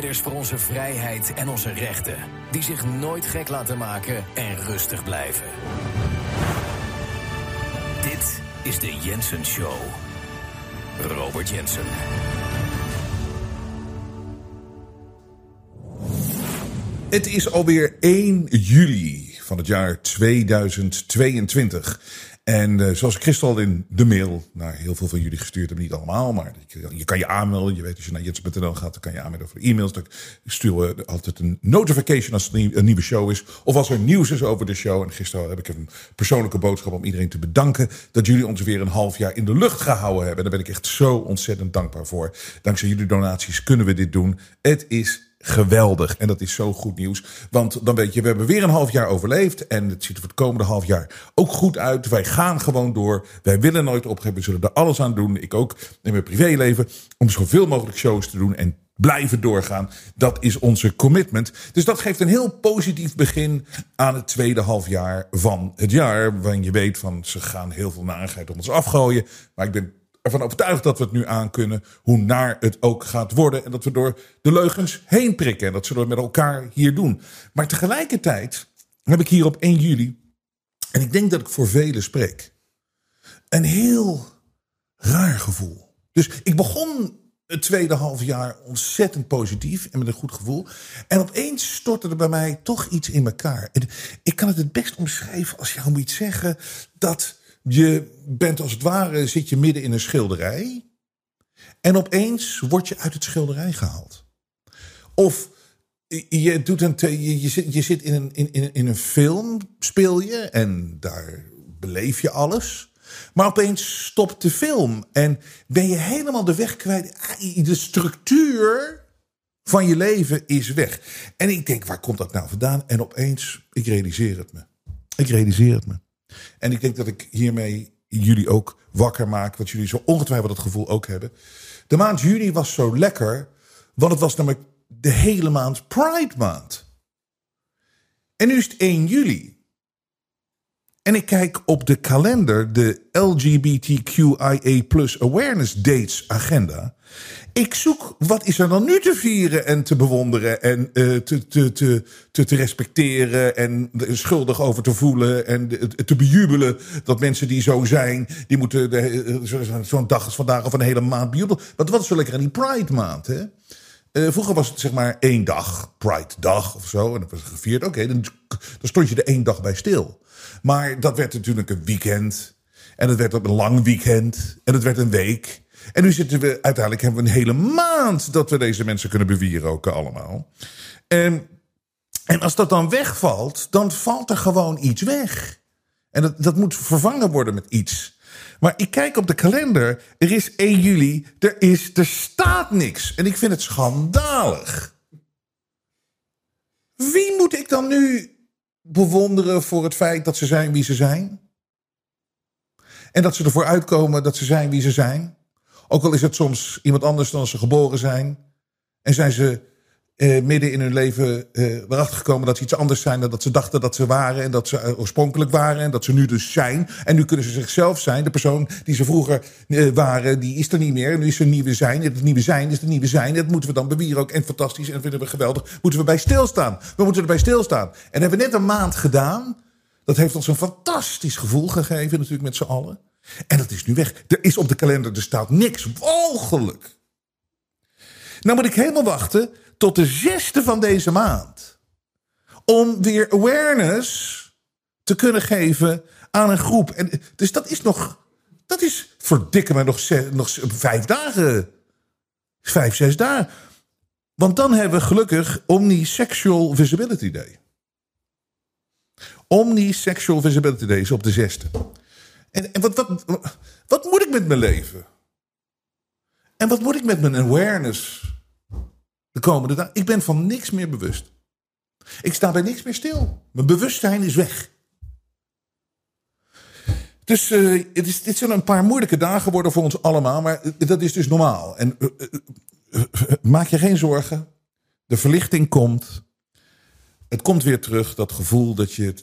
Strijders voor onze vrijheid en onze rechten. Die zich nooit gek laten maken en rustig blijven. Dit is de Jensen Show. Robert Jensen. Het is alweer 1 juli van het jaar 2022. En uh, zoals gisteren al in de mail naar heel veel van jullie gestuurd heb, niet allemaal, maar je kan je aanmelden. Je weet, als je naar jets.nl gaat, dan kan je aanmelden voor e-mails. Dan sturen we altijd een notification als er een nieuwe show is. Of als er nieuws is over de show. En gisteren heb ik een persoonlijke boodschap om iedereen te bedanken dat jullie ons weer een half jaar in de lucht gehouden hebben. Daar ben ik echt zo ontzettend dankbaar voor. Dankzij jullie donaties kunnen we dit doen. Het is geweldig. En dat is zo goed nieuws. Want dan weet je, we hebben weer een half jaar overleefd. En het ziet er voor het komende half jaar ook goed uit. Wij gaan gewoon door. Wij willen nooit opgeven. We zullen er alles aan doen. Ik ook in mijn privéleven. Om zoveel mogelijk shows te doen. En blijven doorgaan. Dat is onze commitment. Dus dat geeft een heel positief begin aan het tweede halfjaar van het jaar. Waarin je weet van ze gaan heel veel narigheid om ons afgooien. Maar ik ben ervan overtuigd dat we het nu aan kunnen. Hoe naar het ook gaat worden. En dat we door de leugens heen prikken. En dat zullen we met elkaar hier doen. Maar tegelijkertijd heb ik hier op 1 juli. En ik denk dat ik voor velen spreek. Een heel raar gevoel. Dus ik begon het tweede half jaar ontzettend positief en met een goed gevoel. En opeens stortte er bij mij toch iets in elkaar. En ik kan het het best omschrijven als je moet zeggen dat je bent als het ware, zit je midden in een schilderij. En opeens word je uit het schilderij gehaald. Of je, doet een, je, zit, je zit in een, in, in een film, speel je en daar beleef je alles. Maar opeens stopt de film en ben je helemaal de weg kwijt. De structuur van je leven is weg. En ik denk, waar komt dat nou vandaan? En opeens, ik realiseer het me. Ik realiseer het me. En ik denk dat ik hiermee jullie ook wakker maak. Wat jullie zo ongetwijfeld dat gevoel ook hebben. De maand juni was zo lekker. Want het was namelijk de hele maand Pride maand. En nu is het 1 juli. En ik kijk op de kalender, de LGBTQIA Awareness Dates agenda. Ik zoek wat is er dan nu te vieren en te bewonderen en uh, te, te, te, te, te respecteren en schuldig over te voelen en te bejubelen dat mensen die zo zijn, die moeten uh, zo'n dag als vandaag of een hele maand bejubelen. Want wat is zo lekker aan die Pride maand, hè? Uh, vroeger was het zeg maar één dag, Pride dag of zo. En dat was gevierd. Oké, dan, dan stond je er één dag bij stil. Maar dat werd natuurlijk een weekend. En het werd een lang weekend. En het werd een week. En nu zitten we, uiteindelijk hebben we een hele maand dat we deze mensen kunnen bewieroken allemaal. En, en als dat dan wegvalt, dan valt er gewoon iets weg. En dat, dat moet vervangen worden met iets. Maar ik kijk op de kalender, er is 1 juli, er, is, er staat niks. En ik vind het schandalig. Wie moet ik dan nu bewonderen voor het feit dat ze zijn wie ze zijn? En dat ze ervoor uitkomen dat ze zijn wie ze zijn? Ook al is het soms iemand anders dan ze geboren zijn. En zijn ze eh, midden in hun leven eh, erachter gekomen dat ze iets anders zijn dan dat ze dachten dat ze waren. En dat ze uh, oorspronkelijk waren. En dat ze nu dus zijn. En nu kunnen ze zichzelf zijn. De persoon die ze vroeger eh, waren, die is er niet meer. En nu is er nieuwe zijn. Het nieuwe zijn is het nieuwe zijn. Dat moeten we dan bewieren ook. En fantastisch. En dat vinden we geweldig. Moeten we bij stilstaan. We moeten erbij stilstaan. En hebben we net een maand gedaan. Dat heeft ons een fantastisch gevoel gegeven, natuurlijk met z'n allen. En dat is nu weg. Er is op de kalender, er staat niks. Walgelijk. Nou moet ik helemaal wachten tot de zesde van deze maand. Om weer awareness te kunnen geven aan een groep. En, dus dat is nog, dat is verdikken maar nog, nog vijf dagen. Vijf, zes dagen. Want dan hebben we gelukkig Omnisexual Visibility Day. Omnisexual Visibility Day is op de zesde. En, en wat, wat, wat moet ik met mijn leven? En wat moet ik met mijn awareness? De komende dagen. Ik ben van niks meer bewust. Ik sta bij niks meer stil. Mijn bewustzijn is weg. Dus uh, het is, dit zijn een paar moeilijke dagen worden voor ons allemaal, maar dat is dus normaal. En uh, maak je geen zorgen. De verlichting komt. Het komt weer terug, dat gevoel dat je,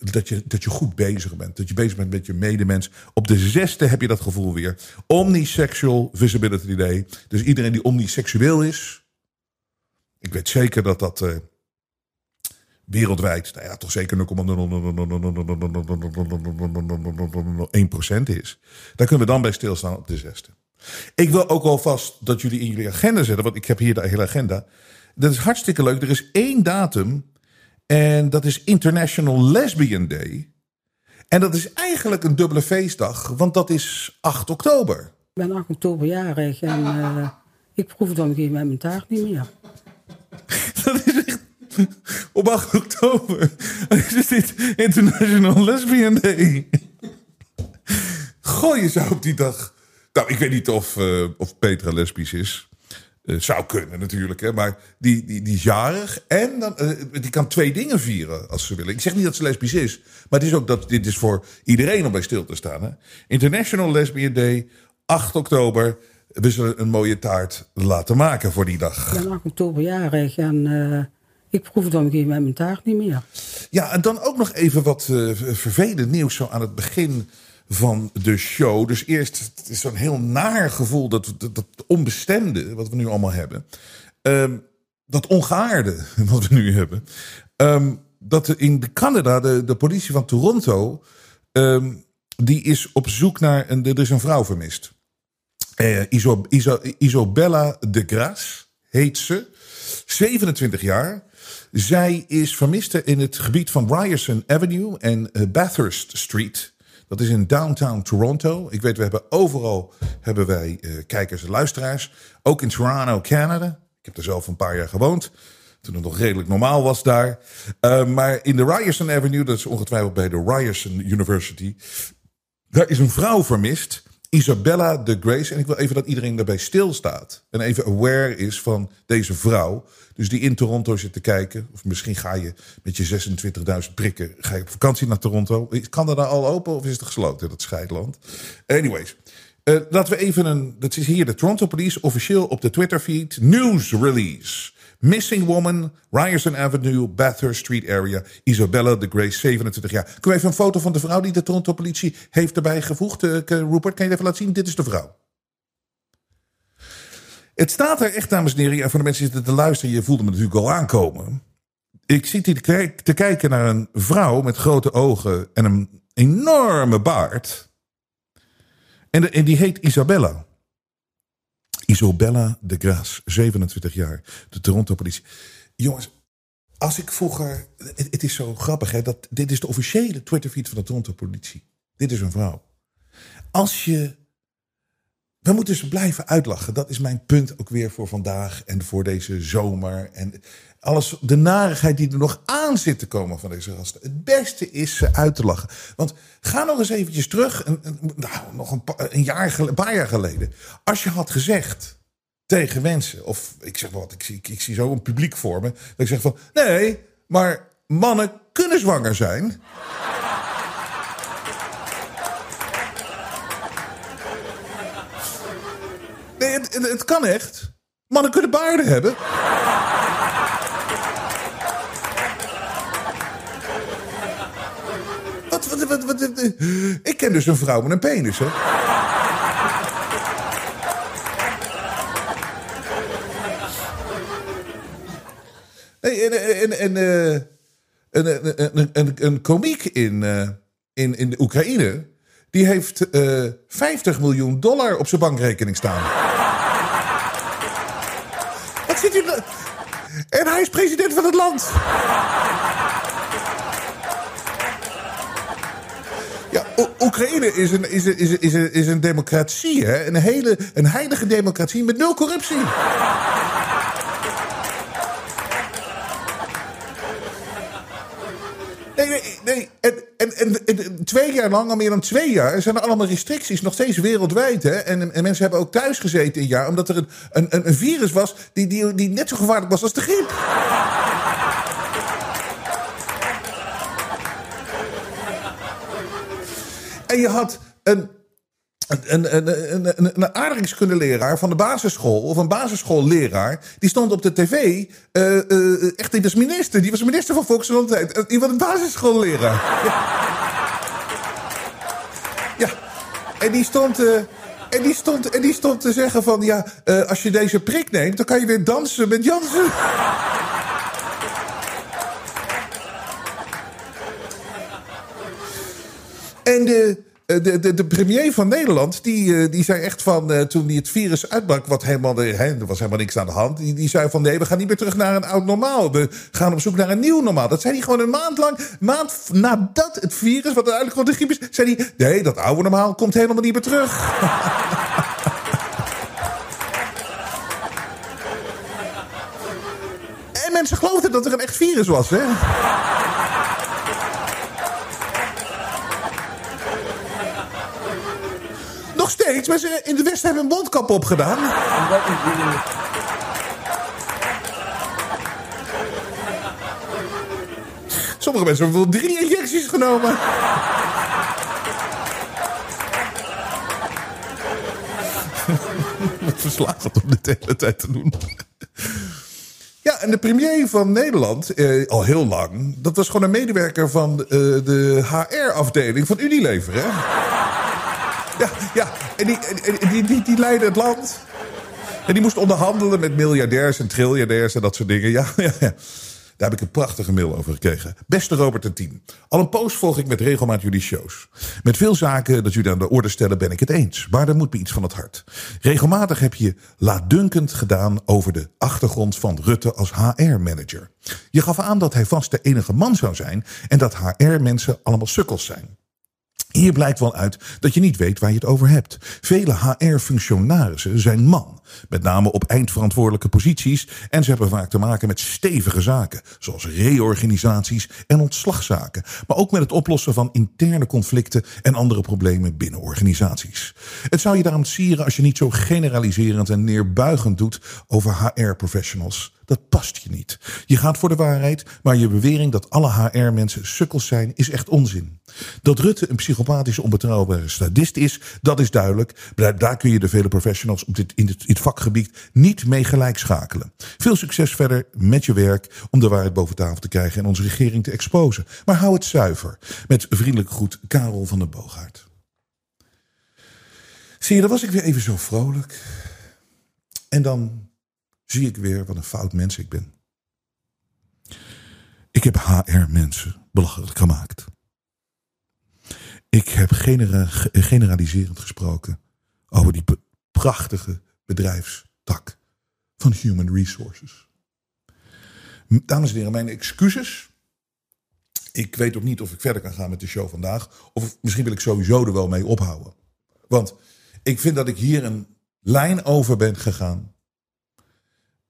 dat, je, dat je goed bezig bent. Dat je bezig bent met je medemens. Op de zesde heb je dat gevoel weer. Omnisexual Visibility Day. Dus iedereen die omniseksueel is. Ik weet zeker dat dat uh, wereldwijd, nou ja, toch zeker 0,1% is. Daar kunnen we dan bij stilstaan op de zesde. Ik wil ook alvast dat jullie in jullie agenda zetten, want ik heb hier de hele agenda. Dat is hartstikke leuk. Er is één datum en dat is International Lesbian Day. En dat is eigenlijk een dubbele feestdag, want dat is 8 oktober. Ik ben 8 oktober jarig en uh, ik proef dan een met mijn taart niet meer. dat is echt op 8 oktober. Is dit International Lesbian Day? Goh, je zou op die dag. Nou, ik weet niet of, uh, of Petra lesbisch is. Uh, zou kunnen natuurlijk, hè, maar die, die, die is jarig en dan, uh, die kan twee dingen vieren als ze willen. Ik zeg niet dat ze lesbisch is, maar het is ook dat dit is voor iedereen om bij stil te staan. Hè. International Lesbian Day, 8 oktober. We zullen een mooie taart laten maken voor die dag. Ik ben 8 oktober jarig en uh, ik proef dan een met mijn taart niet meer. Ja, en dan ook nog even wat vervelend nieuws zo aan het begin van de show. Dus eerst het is zo'n heel naar gevoel, dat, dat, dat, onbestemde wat we nu allemaal hebben. Um, dat ongeaarde wat we nu hebben. Um, dat in Canada, de, de politie van Toronto, um, die is op zoek naar, een, er is een vrouw vermist. Uh, Iso, Iso, de Gras heet ze, 27 jaar. Zij is vermist in het gebied van Ryerson Avenue en uh, Bathurst Street. Dat is in downtown Toronto. Ik weet, we hebben overal hebben wij uh, kijkers en luisteraars. Ook in Toronto, Canada. Ik heb er zelf een paar jaar gewoond. Toen het nog redelijk normaal was daar. Maar in de Ryerson Avenue, dat is ongetwijfeld bij de Ryerson University. Daar is een vrouw vermist. Isabella de Grace. En ik wil even dat iedereen daarbij stilstaat. En even aware is van deze vrouw. Dus die in Toronto zit te kijken. Of misschien ga je met je 26.000 prikken ga je op vakantie naar Toronto. Dat daar al open of is het gesloten, dat scheidland? Anyways. Uh, laten we even een. Dat is hier de Toronto Police officieel op de Twitter feed. News release. Missing Woman, Ryerson Avenue, Bathurst Street area. Isabella de Grace, 27 jaar. Kunnen we even een foto van de vrouw die de Toronto politie heeft erbij gevoegd? Uh, Rupert, kan je even laten zien? Dit is de vrouw. Het staat er echt, dames en heren. En voor de mensen die zitten te luisteren, je voelde me natuurlijk al aankomen. Ik zit hier te kijken naar een vrouw met grote ogen en een enorme baard. En die heet Isabella. Isobella de Graas, 27 jaar, de Toronto politie. Jongens, als ik vroeger. Het, is zo grappig, hè? Dat, dit is de officiële Twitterfeed van de Toronto politie. Dit is een vrouw. Als je. We moeten ze blijven uitlachen. Dat is mijn punt ook weer voor vandaag en voor deze zomer. En alles, de narigheid die er nog aan zit te komen van deze gasten. Het beste is ze uit te lachen. Want ga nog eens eventjes terug, een, nou, nog een, pa, een, jaar, paar jaar geleden. Als je had gezegd tegen mensen, of ik zeg wat, ik, ik, zie zo een publiek voor me. Dat ik zeg van, nee, maar mannen kunnen zwanger zijn. Nee, het, het kan echt. Mannen kunnen baarden hebben. Wat, wat, wat, wat, ik ken dus een vrouw met een penis, hè? En, en, en, uh, een, een komiek in, uh, in, in de Oekraïne... die heeft uh, 50 miljoen dollar op zijn bankrekening staan. U... En hij is president van het land. Ja, Oekraïne is een, is, is, is, is een democratie, hè? Een, hele, een heilige democratie met nul corruptie. Nee, nee, nee. En, en, twee jaar lang, al meer dan twee jaar, zijn er allemaal restricties, nog steeds wereldwijd. Hè? En, en mensen hebben ook thuis gezeten een jaar, omdat er een, een, een virus was die, die, die net zo gevaarlijk was als de griep. En je had een, een, een, een, een, aardrijkskundeleraar van de basisschool, of een basisschoolleraar, die stond op de tv, uh, uh, echt, die was minister, die was minister van Volksgezondheid. Die was een basisschoolleraar. Ja. En die stond. En die, stond, en die stond te zeggen van, ja, als je deze prik neemt, dan kan je weer dansen met Jansen. En de, de, de, de premier van Nederland, die, die zei echt van uh, toen die het virus uitbrak, wat helemaal, he, er was helemaal niks aan de hand. Die, die zei van nee, we gaan niet meer terug naar een oud normaal. We gaan op zoek naar een nieuw normaal. Dat zei hij gewoon een maand lang. Maand nadat het virus, wat uiteindelijk gewoon de griep is, zei hij: nee, dat oude normaal komt helemaal niet meer terug. en mensen geloofden dat er een echt virus was, hè? Nog Mensen in de West hebben een mondkap opgedaan. Sommige mensen hebben wel drie injecties genomen. Wat verslaafd om dit hele tijd te doen. Ja, en de premier van Nederland, eh, al heel lang... dat was gewoon een medewerker van eh, de HR-afdeling van Unilever, hè? Ja. En die, die, die, die leidde het land. En die moest onderhandelen met miljardairs en triljardairs en dat soort dingen. Ja, ja, ja. Daar heb ik een prachtige mail over gekregen. Beste Robert en Tien. Al een poos volg ik met regelmaat jullie shows. Met veel zaken dat jullie aan de orde stellen ben ik het eens. Maar er moet me iets van het hart. Regelmatig heb je laatdunkend gedaan over de achtergrond van Rutte als HR-manager. Je gaf aan dat hij vast de enige man zou zijn en dat HR-mensen allemaal sukkels zijn. Hier blijkt wel uit dat je niet weet waar je het over hebt. Vele HR-functionarissen zijn man, met name op eindverantwoordelijke posities, en ze hebben vaak te maken met stevige zaken, zoals reorganisaties en ontslagzaken, maar ook met het oplossen van interne conflicten en andere problemen binnen organisaties. Het zou je daarom sieren als je niet zo generaliserend en neerbuigend doet over HR-professionals. Dat past je niet. Je gaat voor de waarheid, maar je bewering dat alle HR-mensen sukkels zijn, is echt onzin. Dat Rutte een psychopathische, onbetrouwbare sadist is, dat is duidelijk. Daar kun je de vele professionals op dit, in, dit, vakgebied niet mee gelijk schakelen. Veel succes verder met je werk om de waarheid boven tafel te krijgen en onze regering te exposen. Maar hou het zuiver. Met vriendelijk groet, Karel van der Boogaard. Zie je, dan was ik weer even zo vrolijk. En dan zie ik weer wat een fout mens ik ben. Ik heb HR-mensen belachelijk gemaakt. Ik heb genera generaliserend gesproken over die prachtige bedrijfstak van Human Resources. Dames en heren, mijn excuses. Ik weet ook niet of ik verder kan gaan met de show vandaag. Of misschien wil ik sowieso er wel mee ophouden. Want ik vind dat ik hier een lijn over ben gegaan.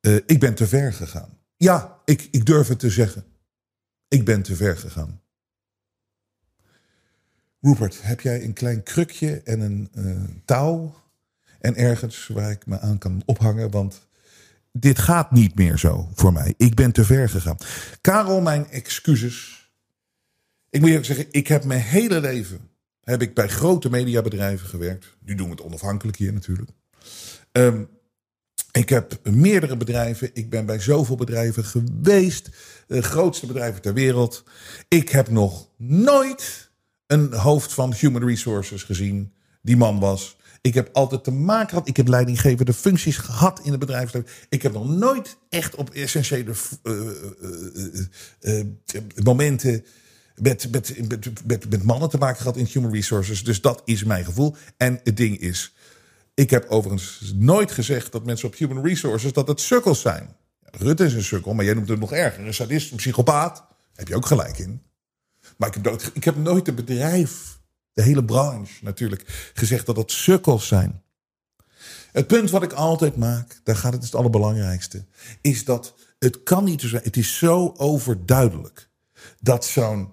Uh, ik ben te ver gegaan. Ja, ik, ik durf het te zeggen. Ik ben te ver gegaan. Rupert, heb jij een klein krukje en een uh, touw en ergens waar ik me aan kan ophangen? Want dit gaat niet meer zo voor mij. Ik ben te ver gegaan. Karel, mijn excuses. Ik moet je ook zeggen, ik heb mijn hele leven heb ik bij grote mediabedrijven gewerkt. Nu doen we het onafhankelijk hier natuurlijk. Um, ik heb meerdere bedrijven. Ik ben bij zoveel bedrijven geweest. De grootste bedrijven ter wereld. Ik heb nog nooit een hoofd van Human Resources gezien. Die man was. Ik heb altijd te maken gehad. Ik heb leidinggevende functies gehad in het bedrijfsleven. Ik heb nog nooit echt op essentiële uh, uh, uh, momenten met, met, met, met, met mannen te maken gehad in Human Resources. Dus dat is mijn gevoel. En het ding is, ik heb overigens nooit gezegd dat mensen op Human Resources dat het sukkels zijn. Rutte is een sukkel, maar jij noemt het nog erger. Een sadist, een psychopaat. Heb je ook gelijk in. Maar ik heb, nooit, ik heb nooit het bedrijf, de hele branche natuurlijk, gezegd dat het sukkels zijn. Het punt wat ik altijd maak, daar gaat het het allerbelangrijkste, is dat het kan niet zo zijn. Het is zo overduidelijk dat zo'n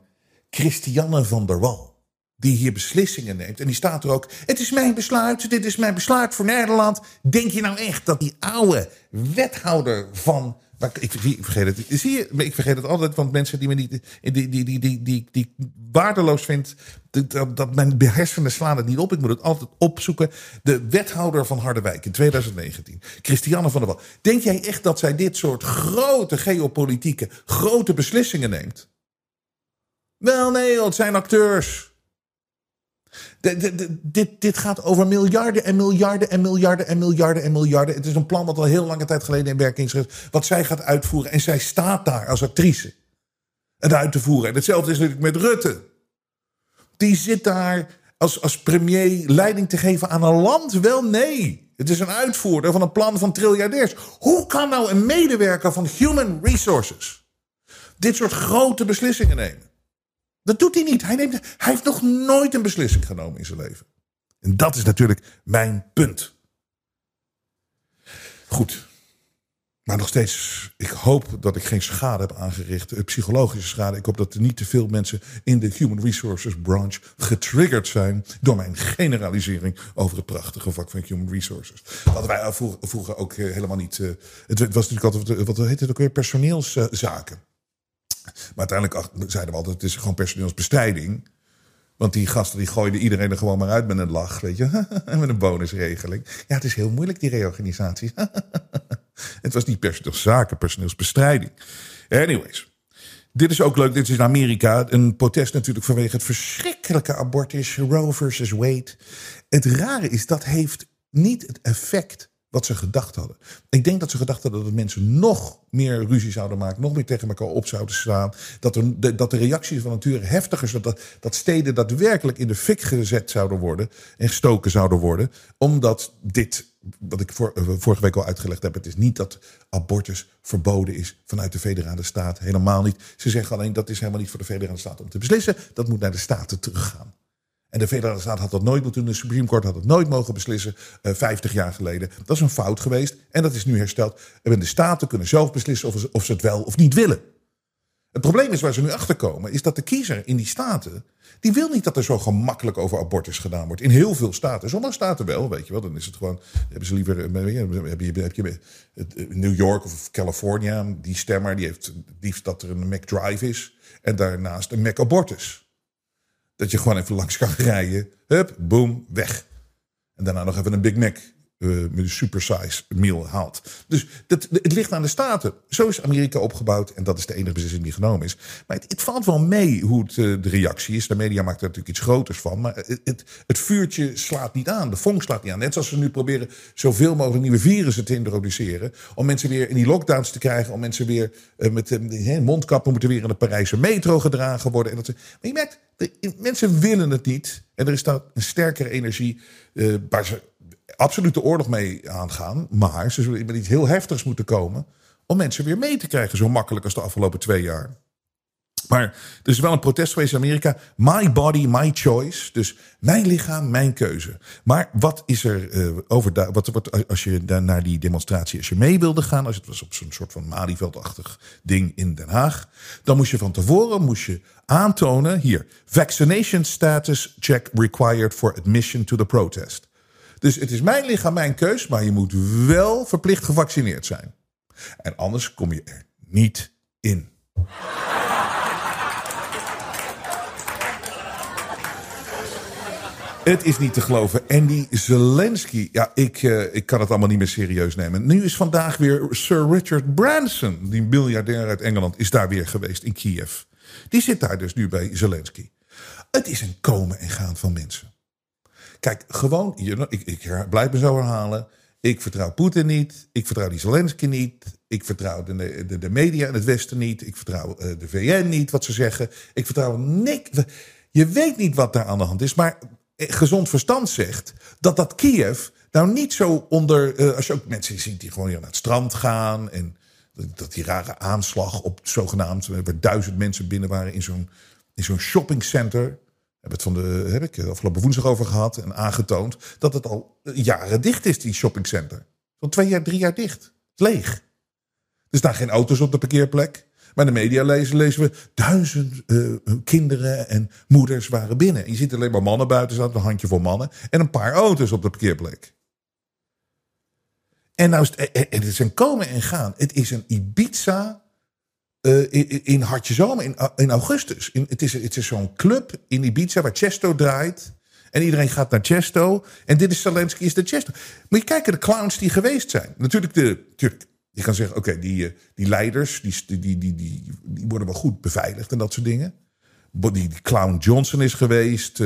Christiane van der Wal. Die hier beslissingen neemt. En die staat er ook. Het is mijn besluit. Dit is mijn besluit voor Nederland. Denk je nou echt dat die oude wethouder van ik, vergeet het. Zie je, ik vergeet het altijd, want mensen die me niet, die, die, die, die, die, die waardeloos vindt, dat, dat mijn hersenen slaan het niet op. Ik moet het altijd opzoeken. De wethouder van Harderwijk in 2019, Christiane van der Wal. Denk jij echt dat zij dit soort grote geopolitieke, grote beslissingen neemt? Wel nee, het zijn acteurs. Dit, dit gaat over miljarden en miljarden en miljarden en miljarden en miljarden. Het is een plan wat al heel lange tijd geleden in werking is. Wat zij gaat uitvoeren. En zij staat daar als actrice. Het uit te voeren. En hetzelfde is natuurlijk met Rutte. Die zit daar als, als premier leiding te geven aan een land. Wel nee. Het is een uitvoerder van een plan van triljardairs. Hoe kan nou een medewerker van Human Resources dit soort grote beslissingen nemen? Dat doet hij niet. Hij, neemt, heeft nog nooit een beslissing genomen in zijn leven. En dat is natuurlijk mijn punt. Goed. Maar nog steeds, ik hoop dat ik geen schade heb aangericht, eh, psychologische schade. Ik hoop dat er niet te veel mensen in de Human Resources branch getriggerd zijn door mijn generalisering over het prachtige vak van Human Resources. Wat wij vroeger ook eh, helemaal niet. Eh, het was natuurlijk altijd, wat heet het ook weer, personeelszaken. Maar uiteindelijk zeiden we altijd, het is gewoon personeelsbestrijding. Want die gasten die gooiden iedereen er gewoon maar uit met een lach, weet je. en met een bonusregeling. Ja, het is heel moeilijk die reorganisatie. het was niet personeelszaken, personeelsbestrijding. Anyways. Dit is ook leuk, dit is in Amerika. Een protest natuurlijk vanwege het verschrikkelijke abortus. Roe versus Wade. Het rare is, dat heeft niet het effect wat ze gedacht hadden. Ik denk dat ze gedacht hadden dat mensen nog meer ruzie zouden maken, nog meer tegen elkaar op zouden staan. Dat, de, dat de reacties van natuur heftiger zijn. Dat, steden daadwerkelijk in de fik gezet zouden worden en gestoken zouden worden. Omdat dit, wat ik eh, vorige week al uitgelegd heb, het is niet dat abortus verboden is vanuit de federale staat. Helemaal niet. Ze zeggen alleen dat is helemaal niet voor de federale staat om te beslissen. Dat moet naar de staten teruggaan. En de federale staat had dat nooit moeten doen. De Supreme Court had het nooit mogen beslissen. Uh, eh, 50 jaar geleden. Dat is een fout geweest. En dat is nu hersteld. En de staten kunnen zelf beslissen of ze, of ze het wel of niet willen. Het probleem is waar ze nu achter komen, is dat de kiezer in die staten. die wil niet dat er zo gemakkelijk over abortus gedaan wordt. In heel veel staten. Sommige staten wel, weet je wel. Dan is het gewoon. Hebben ze liever. Eh, heb je, heb je eh, New York of California. Die stemmer die heeft liefst dat er een McDrive is. En daarnaast een McAbortus. Dat je gewoon even langs kan rijden. Hup, boom, weg. En daarna nog even een Big Mac uh, supersize meal haalt. Dus dat, het ligt aan de staten. Zo is Amerika opgebouwd en dat is de enige beslissing die genomen is. Maar het, het valt wel mee hoe het, uh, de reactie is. De media maakt er natuurlijk iets groters van. Maar het, het, vuurtje slaat niet aan. De vonk slaat niet aan. Net zoals ze nu proberen zoveel mogelijk nieuwe virussen te introduceren. Om mensen weer in die lockdowns te krijgen. Om mensen weer uh, met mondkappen moeten weer in de Parijse metro gedragen worden. En dat, maar je merkt, mensen willen het niet. En er is daar een sterkere energie waar ze absoluut de oorlog mee aangaan. Maar ze zullen met iets heel heftigs moeten komen. om mensen weer mee te krijgen, zo makkelijk als de afgelopen twee jaar. Maar er is wel een protest geweest in Amerika. My body, my choice. Dus mijn lichaam, mijn keuze. Maar wat is er uh, over... Wat, wat, als je daar naar die demonstratie, als je mee wilde gaan... als het was op zo'n soort van Malieveld-achtig ding in Den Haag... dan moest je van tevoren moest je aantonen... hier, vaccination status check required for admission to the protest. Dus het is mijn lichaam, mijn keus, maar je moet wel verplicht gevaccineerd zijn. En anders kom je er niet in. Het is niet te geloven. En die Zelensky, ja, ik, uh, ik kan het allemaal niet meer serieus nemen. Nu is vandaag weer Sir Richard Branson, die miljardair uit Engeland, is daar weer geweest in Kiev. Die zit daar dus nu bij Zelensky. Het is een komen en gaan van mensen. Kijk, gewoon, ik, ik blijf me zo herhalen. Ik vertrouw Poetin niet. Ik vertrouw die Zelensky niet. Ik vertrouw de, de, de media in het Westen niet. Ik vertrouw uh, de VN niet, wat ze zeggen. Ik vertrouw niks. Je weet niet wat daar aan de hand is. Maar eh, gezond verstand zegt dat dat Kiev nou niet zo onder... Uh, als je ook mensen ziet die gewoon hier naar het strand gaan... en dat die rare aanslag op zogenaamd... waar duizend mensen binnen waren in zo'n in zo'n shoppingcenter heb het van de, heb ik afgelopen woensdag over gehad en aangetoond dat het al jaren dicht is, die shoppingcenter. Van twee jaar, drie jaar dicht. leeg. Er staan geen auto's op de parkeerplek. Maar de media lezen, lezen we duizend uh, kinderen en moeders waren binnen. En je ziet alleen maar mannen buiten staan, een handje voor mannen. En een paar auto's op de parkeerplek. En nou het, het is een komen en gaan. Het is een Ibiza uh, in, Hartje Zomer in, in augustus. In, het is, het is zo'n club in Ibiza waar Chesto draait. En iedereen gaat naar Chesto. En dit is Zelensky is de Chesto. Moet je kijken de clowns die geweest zijn. Natuurlijk, de, natuurlijk je kan zeggen, oké, die, eh, die leiders, die, die, die, die, die worden wel goed beveiligd en dat soort dingen. Die, die clown Johnson is geweest.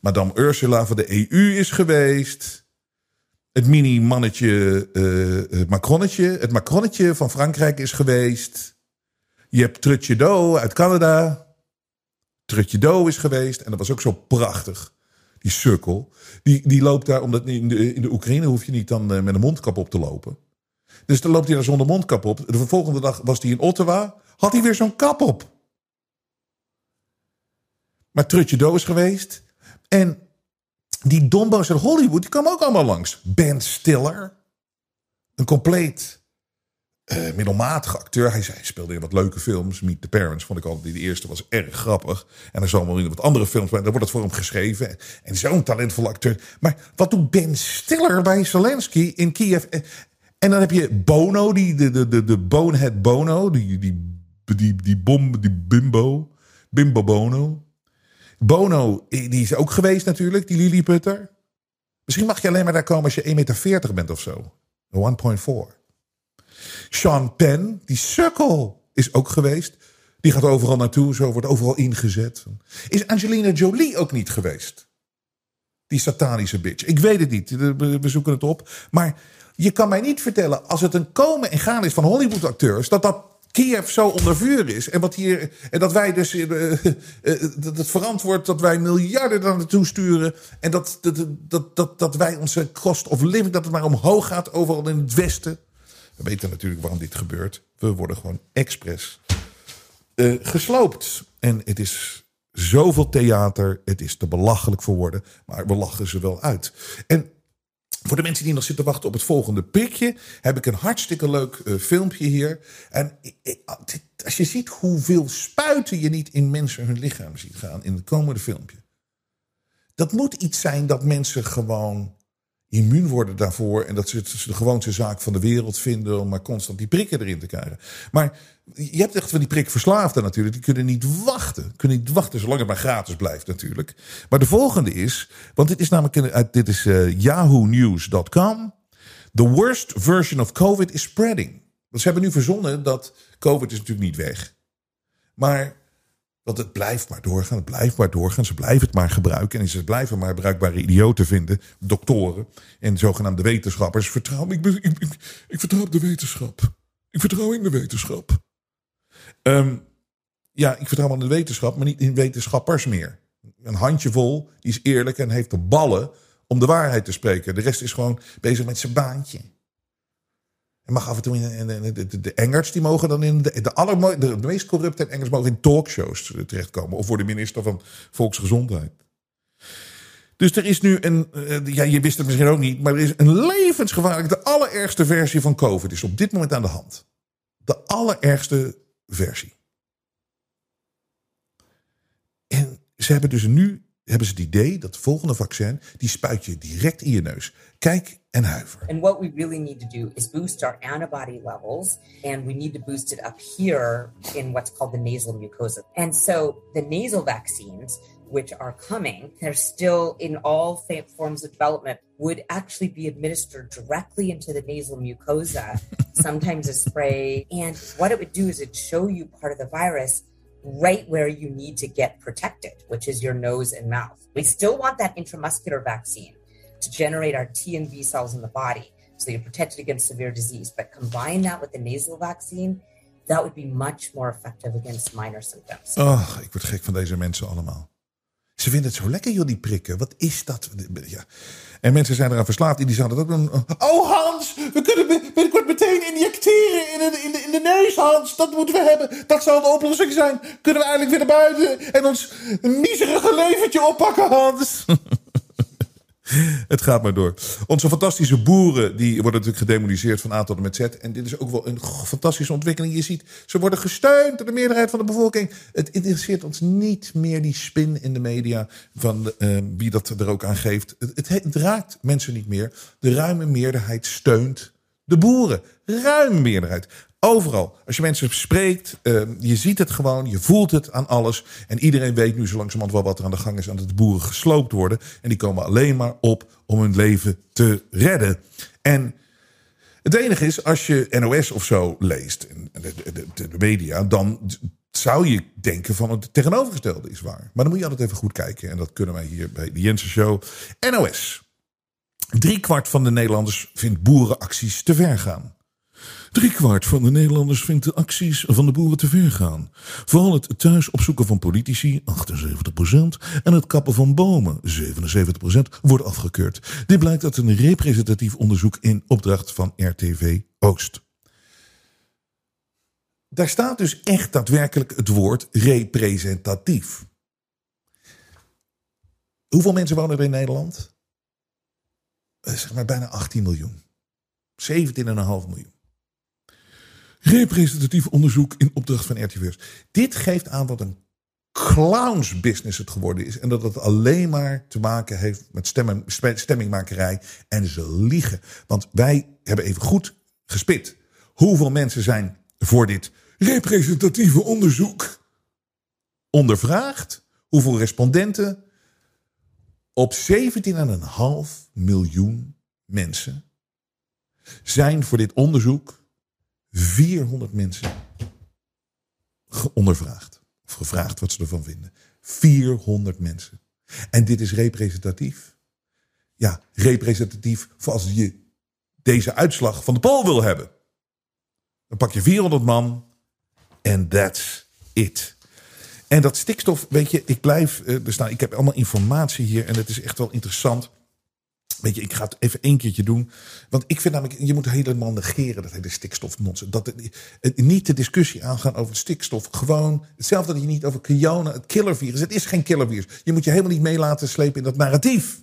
Madame Ursula van de EU is geweest. Het mini-mannetje uh, Macronnetje. Het Macronnetje van Frankrijk is geweest. Je hebt Trutje Do uit Canada. Trutje Do is geweest. En dat was ook zo prachtig. Die sukkel. Die, die loopt daar, omdat in de, in de Oekraïne hoef je niet dan met een mondkap op te lopen. Dus dan loopt hij daar zonder mondkap op. De volgende dag was hij in Ottawa. Had hij weer zo'n kap op. Maar Trutje Do is geweest. En die dombo's uit Hollywood, die kwamen ook allemaal langs. Ben Stiller. Een compleet uh, middelmatige acteur. Hij, speelde in wat leuke films. Meet the Parents vond ik altijd. De eerste was erg grappig. En er zal wel in wat andere films. Maar daar wordt het voor hem geschreven. En zo'n talentvolle acteur. Maar wat doet Ben Stiller bij Zelensky in Kiev? En dan heb je Bono, die, de, de, de, de Bonehead Bono, die, die, die, die, bom, die bimbo, bimbo Bono. Bono, die is ook geweest natuurlijk, die Lilliputter. Misschien mag je alleen maar daar komen als je 1,40 meter bent of zo. 1,4. Sean Penn, die sukkel, is ook geweest. Die gaat overal naartoe, zo wordt overal ingezet. Is Angelina Jolie ook niet geweest? Die satanische bitch. Ik weet het niet, we zoeken het op. Maar je kan mij niet vertellen, als het een komen en gaan is van Hollywood-acteurs, dat dat Kiev zo onder vuur is. En, wat hier, en dat wij dus uh, uh, dat het verantwoord dat wij miljarden daar naartoe sturen. En dat, dat, dat, dat, dat wij onze cost of living, dat het maar omhoog gaat overal in het Westen. We weten natuurlijk waarom dit gebeurt. We worden gewoon expres uh, gesloopt. En het is zoveel theater. Het is te belachelijk voor woorden. Maar we lachen ze wel uit. En voor de mensen die nog zitten wachten op het volgende prikje, heb ik een hartstikke leuk uh, filmpje hier. En ah, als je ziet hoeveel spuiten je niet in mensen hun lichaam ziet gaan in het komende filmpje. Dat moet iets zijn dat mensen gewoon immuun worden daarvoor. En dat ze het de gewoonste zaak van de wereld vinden om maar constant die prikken erin te krijgen. Maar je hebt echt van die prikverslaafden natuurlijk. Die kunnen niet wachten. Kunnen niet wachten zolang het maar gratis blijft natuurlijk. Maar de volgende is, want dit is namelijk, dit is uh, yahoonews.com. The worst version of COVID is spreading. Want ze hebben nu verzonnen dat COVID is natuurlijk niet weg. Maar want het blijft maar doorgaan, het blijft maar doorgaan. Ze blijven het maar gebruiken. En ze blijven maar bruikbare idioten vinden. Doktoren en zogenaamde wetenschappers. Vertrouw, ik, ik, ik, vertrouw op de wetenschap. Ik vertrouw in de wetenschap. Um, ja, ik vertrouw aan de wetenschap, maar niet in wetenschappers meer. Een handjevol, die is eerlijk en heeft de ballen om de waarheid te spreken. De rest is gewoon bezig met zijn baantje. En mag af en toe in, de, de, de, Engers, die mogen dan in de, de, allermo- de, meest corrupte Engels mogen in talkshows terechtkomen. Of voor de minister van Volksgezondheid. Dus er is nu een, uh, ja, je wist het misschien ook niet, maar er is een levensgevaarlijk, de allerergste versie van COVID is op dit moment aan de hand. De allerergste versie. En ze hebben dus nu hebben ze het idee dat het volgende vaccin, die spuit je direct in je neus. Kijk en huiver. And what we really need to do is boost our antibody levels, and we need to boost it up here in what's called the nasal mucosa. And so the nasal vaccines, which are coming, they're still in all forms of development, would actually be administered directly into the nasal mucosa, sometimes a spray. And what it would do is it show you part of the virus right where you need to get protected, which is your nose and mouth. We still want that intramuscular vaccine to generate our T and B cells in the body so you're protected against severe disease. But combine that with the nasal vaccine, that would be much more effective against minor symptoms. Oh, ik word gek van deze mensen allemaal. Ze vinden het zo lekker, joh, die prikken. Wat is dat? Ja. En mensen zijn eraan verslaafd. Die zouden dat doen. Oh, Hans, we kunnen binnenkort meteen injecteren in de, in, de, in de neus, Hans. Dat moeten we hebben. Dat zou de oplossing zijn. Kunnen we eigenlijk weer naar buiten en ons miserige leventje oppakken, Hans. Het gaat maar door. Onze fantastische boeren die worden natuurlijk gedemoniseerd van A tot en met Z. En dit is ook wel een fantastische ontwikkeling. Je ziet, ze worden gesteund door de meerderheid van de bevolking. Het interesseert ons niet meer die spin in de media van uh, wie dat er ook aan geeft. Het, het raakt mensen niet meer. De ruime meerderheid steunt de boeren. Ruime meerderheid. Overal. Als je mensen spreekt, uh, je ziet het gewoon, je voelt het aan alles. En iedereen weet nu zo langzamerhand wel wat er aan de gang is aan dat de boeren gesloopt worden. En die komen alleen maar op om hun leven te redden. En het enige is, als je NOS of zo leest, de, de media, dan zou je denken van het tegenovergestelde is waar. Maar dan moet je altijd even goed kijken. En dat kunnen wij hier bij de Jensen Show. NOS. Drie kwart van de Nederlanders vindt boerenacties te ver gaan. Driekwart van de Nederlanders vindt de acties van de boeren te ver gaan. Vooral het thuis opzoeken van politici, 78%, en het kappen van bomen, 77%, wordt afgekeurd. Dit blijkt uit een representatief onderzoek in opdracht van RTV Oost. Daar staat dus echt daadwerkelijk het woord representatief. Hoeveel mensen wonen er in Nederland? Zeg maar bijna 18 miljoen. 17,5 miljoen. Representatief onderzoek in opdracht van RTV's. Dit geeft aan wat een clownsbusiness het geworden is. En dat het alleen maar te maken heeft met stemmen, stemmingmakerij. En ze liegen. Want wij hebben even goed gespit. Hoeveel mensen zijn voor dit representatieve onderzoek ondervraagd? Hoeveel respondenten? Op 17,5 miljoen mensen zijn voor dit onderzoek 400 mensen ondervraagd. Of gevraagd wat ze ervan vinden. 400 mensen. En dit is representatief. Ja, representatief voor als je deze uitslag van de poll wil hebben. Dan pak je 400 man en that's it. En dat stikstof, weet je, ik blijf. Uh, ik heb allemaal informatie hier en het is echt wel interessant. Weet je, ik ga het even één keertje doen. Want ik vind namelijk, je moet helemaal negeren dat hele stikstofnonsens. Dat niet de discussie aangaan over stikstof. Gewoon hetzelfde dat je niet over corona, het killervirus. Het is geen killervirus. Je moet je helemaal niet mee laten slepen in dat narratief.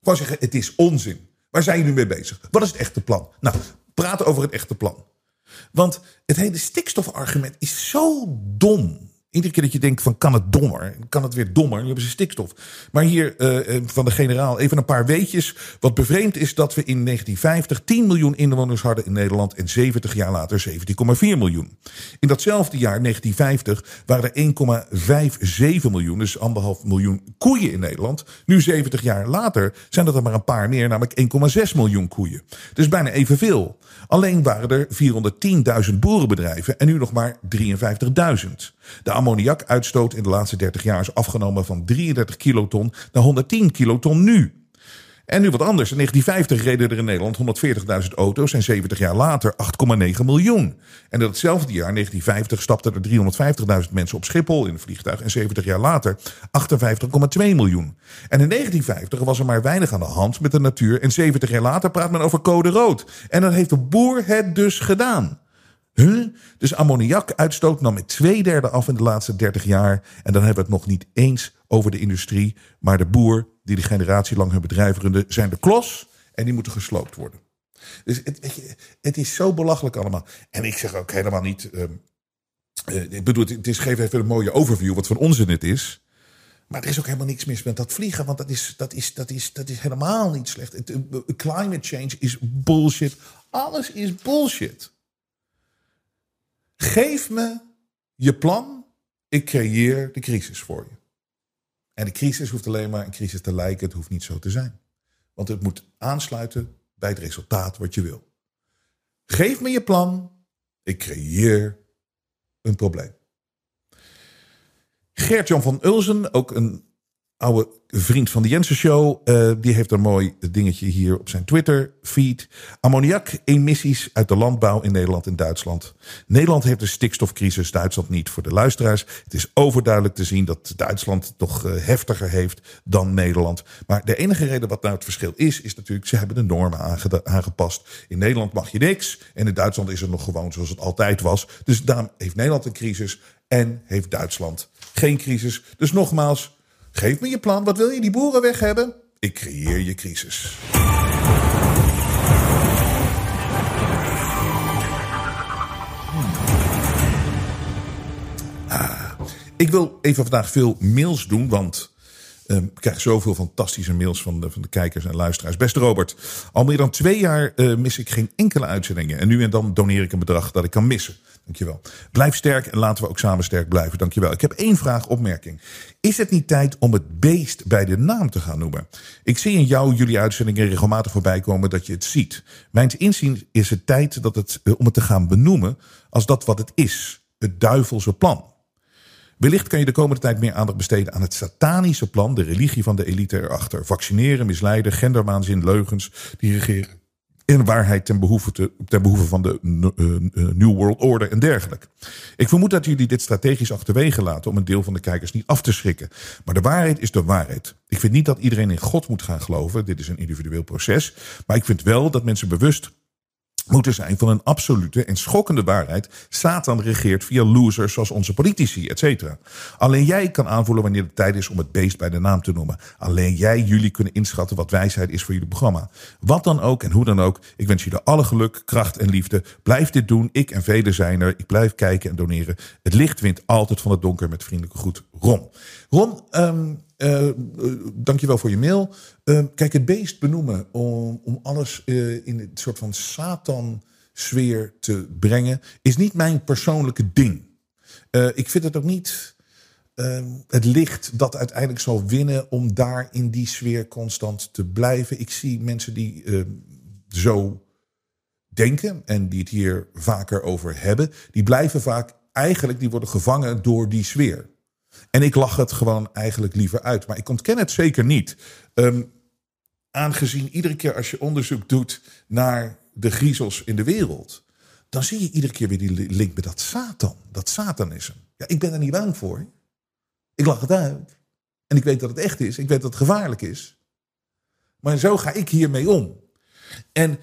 Gewoon zeggen, het is onzin. Waar zijn jullie mee bezig? Wat is het echte plan? Nou, praten over het echte plan. Want het hele stikstofargument is zo dom. Iedere keer dat je denkt van kan het dommer, kan het weer dommer, dan hebben ze stikstof. Maar hier uh, van de generaal even een paar weetjes. Wat bevreemd is dat we in 1950 10 miljoen inwoners hadden in Nederland en 70 jaar later 17,4 miljoen. In datzelfde jaar, 1950, waren er 1,57 miljoen, dus anderhalf miljoen koeien in Nederland. Nu 70 jaar later zijn dat er maar een paar meer, namelijk 1,6 miljoen koeien. Dus bijna evenveel. Alleen waren er 410.000 boerenbedrijven en nu nog maar 53.000. De ammoniakuitstoot in de laatste 30 jaar is afgenomen van 33 kiloton naar 110 kiloton nu. En nu wat anders. In 1950 reden er in Nederland 140.000 auto's en 70 jaar later 8,9 miljoen. En in datzelfde jaar, 1950, stapten er 350.000 mensen op Schiphol in een vliegtuig en 70 jaar later 58,2 miljoen. En in 1950 was er maar weinig aan de hand met de natuur en 70 jaar later praat men over code rood. En dan heeft de boer het dus gedaan. Huh? Dus ammoniakuitstoot nam met twee derde af in de laatste 30 jaar. En dan hebben we het nog niet eens over de industrie. Maar de boer die de generatie lang hun bedrijf runde, zijn de klos. En die moeten gesloopt worden. Dus het, weet je, het is zo belachelijk allemaal. En ik zeg ook helemaal niet. Um, uh, ik bedoel, het is geef even een mooie overview wat voor onzin het is. Maar er is ook helemaal niks mis met dat vliegen, want dat is, dat is, dat is, dat is helemaal niet slecht. Uh, climate change is bullshit. Alles is bullshit. Geef me je plan, ik creëer de crisis voor je. En de crisis hoeft alleen maar een crisis te lijken, het hoeft niet zo te zijn. Want het moet aansluiten bij het resultaat wat je wil. Geef me je plan, ik creëer een probleem. Gert-Jan van Ulzen, ook een oude vriend van de Jensen Show. Uh, die heeft een mooi dingetje hier op zijn Twitter feed. Ammoniak-emissies uit de landbouw in Nederland en Duitsland. Nederland heeft een stikstofcrisis, Duitsland niet. Voor de luisteraars, het is overduidelijk te zien dat Duitsland toch uh, heftiger heeft dan Nederland. Maar de enige reden wat nou het verschil is, is natuurlijk, ze hebben de normen aangepast. In Nederland mag je niks en in Duitsland is het nog gewoon zoals het altijd was. Dus daarom heeft Nederland een crisis en heeft Duitsland geen crisis. Dus nogmaals, Geef me je plan. Wat wil je? Die boeren weg hebben? Ik creëer je crisis. Ah, ik wil even vandaag veel mails doen, want ik krijg zoveel fantastische mails van de, van de kijkers en luisteraars. Beste Robert, al meer dan twee jaar uh, mis ik geen enkele uitzendingen. En nu en dan doneer ik een bedrag dat ik kan missen. Dankjewel. Blijf sterk en laten we ook samen sterk blijven. Dankjewel. Ik heb één vraag, opmerking. Is het niet tijd om het beest bij de naam te gaan noemen? Ik zie in jou, jullie uitzendingen regelmatig voorbij komen dat je het ziet. Mijns inzien is het tijd dat het, uh, om het te gaan benoemen als dat wat het is. Het duivelse plan. Wellicht kan je de komende tijd meer aandacht besteden aan het satanische plan, de religie van de elite erachter. Vaccineren, misleiden, genderwaanzin, leugens die regeren. En waarheid ten behoeve, te, ten behoeve van de uh, uh, New World Order en dergelijke. Ik vermoed dat jullie dit strategisch achterwege laten om een deel van de kijkers niet af te schrikken. Maar de waarheid is de waarheid. Ik vind niet dat iedereen in God moet gaan geloven. Dit is een individueel proces. Maar ik vind wel dat mensen bewust moeten zijn van een absolute en schokkende waarheid. Satan regeert via losers zoals onze politici, et cetera. Alleen jij kan aanvoelen wanneer het tijd is om het beest bij de naam te noemen. Alleen jij, jullie kunnen inschatten wat wijsheid is voor jullie programma. Wat dan ook en hoe dan ook. Ik wens jullie alle geluk, kracht en liefde. Blijf dit doen. Ik en velen zijn er. Ik blijf kijken en doneren. Het licht wint altijd van het donker met vriendelijke groet. Ron. Ron, um, uh, dankjewel voor je mail. Uh, kijk, het beest benoemen om, om alles uh, in een soort van Satan-sfeer te brengen, is niet mijn persoonlijke ding. ik vind het ook niet het licht dat uiteindelijk zal winnen om daar in die sfeer constant te blijven. Ik zie mensen die zo denken en die het hier vaker over hebben, die blijven vaak eigenlijk, die worden gevangen door die sfeer. En ik lach het gewoon eigenlijk liever uit. Maar ik ontken het zeker niet. Um, aangezien iedere keer als je onderzoek doet naar de griezels in de wereld. dan zie je iedere keer weer die link met dat Satan. Dat Satanisme. Ja, ik ben er niet bang voor. Ik lach het uit. En ik weet dat het echt is. Ik weet dat het gevaarlijk is. Maar zo ga ik hiermee om. En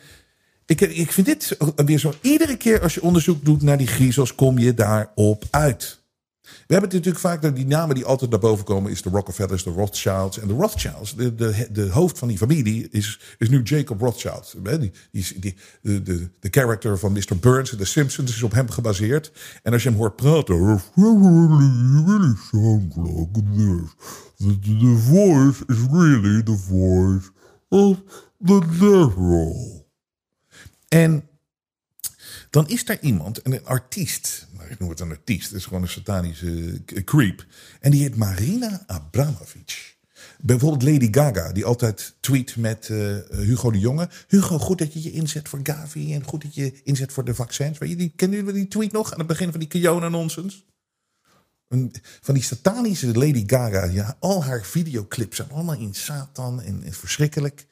ik, ik vind dit weer zo. Iedere keer als je onderzoek doet naar die griezels, kom je daarop uit. We hebben natuurlijk vaak, die namen die altijd naar boven komen, is de Rockefellers, de Rothschilds. En de Rothschilds, de, de, de hoofd van die familie, is, is nu Jacob Rothschild. Die, die, die, de, de, de character van Mr. Burns in The Simpsons is op hem gebaseerd. En als je hem hoort praten, really sounds like this. The, the voice is really the voice of the devil. En dan is daar iemand, een artiest, ik noem het een artiest, het is gewoon een satanische creep. En die heet Marina Abramovic. Bijvoorbeeld Lady Gaga, die altijd tweet met uh, Hugo de Jonge. Hugo, goed dat je je inzet voor Gavi en goed dat je inzet voor de vaccins. Weet je, die, kennen jullie die tweet nog aan het begin van die Kiona-nonsens? Van die satanische Lady Gaga, ja, al haar videoclips zijn allemaal in Satan en, verschrikkelijk.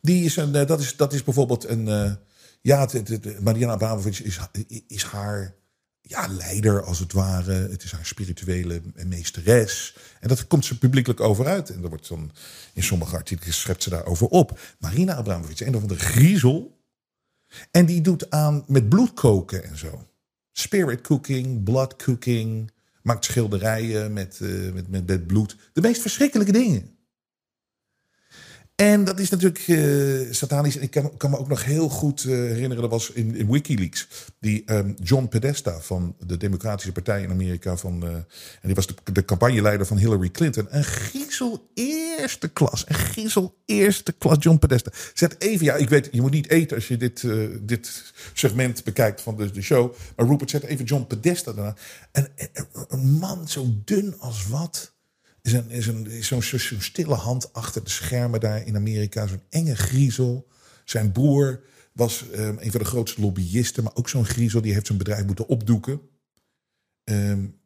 Die is een, dat, is, dat is bijvoorbeeld een... ja, het, Mariana Abramovic is, is haar ja, leider als het ware. Het is haar spirituele meesteres. En dat komt ze publiekelijk over uit. En er wordt dan in sommige artikelen schept ze daarover op. Marina Abramovic, een van de griezel. En die doet aan met bloed koken en zo. Spirit cooking, blood cooking. Maakt schilderijen met, uh, met, met, met bloed. De meest verschrikkelijke dingen. En dat is natuurlijk uh, satanisch. Ik kan, kan, me ook nog heel goed uh, herinneren, dat was in, in Wikileaks, die um, John Podesta van de Democratische Partij in Amerika. Van, uh, en die was de, de campagneleider van Hillary Clinton. Een griezel eerste klas. Een griezel eerste klas John Podesta. Zet even, ja, ik weet, je moet niet eten als je dit, dit segment bekijkt van de, de show. Maar Rupert, zet even John Podesta daarna. En, een man zo dun als wat is een, is een, is zo'n zo stille hand achter de schermen daar in Amerika. Zo'n enge griezel. Zijn broer was um, een van de grootste lobbyisten, maar ook zo'n griezel. Die heeft zijn bedrijf moeten opdoeken. Um,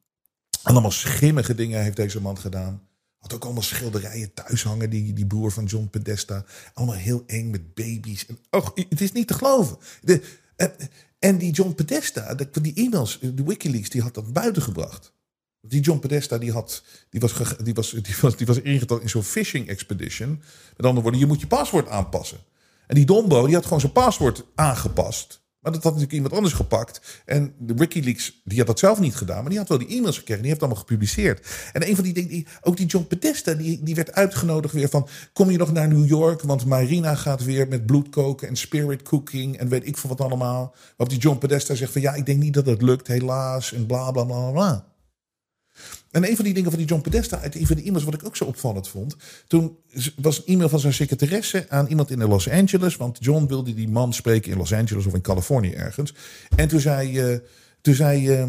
allemaal schimmige dingen heeft deze man gedaan. Had ook allemaal schilderijen thuis hangen, die, die broer van John Podesta. Allemaal heel eng met baby's. En, oh, het is niet te geloven. De, en, en die John Podesta, de, die e-mails, de Wikileaks, die had dat buiten gebracht. Die John Podesta die had, die was, die was, die was, die was ingeteld in zo'n phishing expedition. Met andere woorden, je moet je paswoord aanpassen. En die Dombo die had gewoon zijn paswoord aangepast. Maar dat had natuurlijk iemand anders gepakt. En de Wikileaks, die had dat zelf niet gedaan. Maar die had wel die e-mails gekregen. Die heeft allemaal gepubliceerd. En een van die dingen, ook die John Podesta, die, die werd uitgenodigd weer van... Kom je nog naar New York? Want Marina gaat weer met bloed koken en spirit cooking. En weet ik veel wat allemaal. Waarop die John Podesta zegt van... Ja, ik denk niet dat het lukt, helaas. En bla, bla, bla, bla. En een van die dingen van die John Podesta uit een van de e-mails, wat ik ook zo opvallend vond. Toen was een e-mail van zijn secretaresse aan iemand in Los Angeles. Want John wilde die man spreken in Los Angeles of in Californië ergens. En toen zei. Uh, toen zei uh,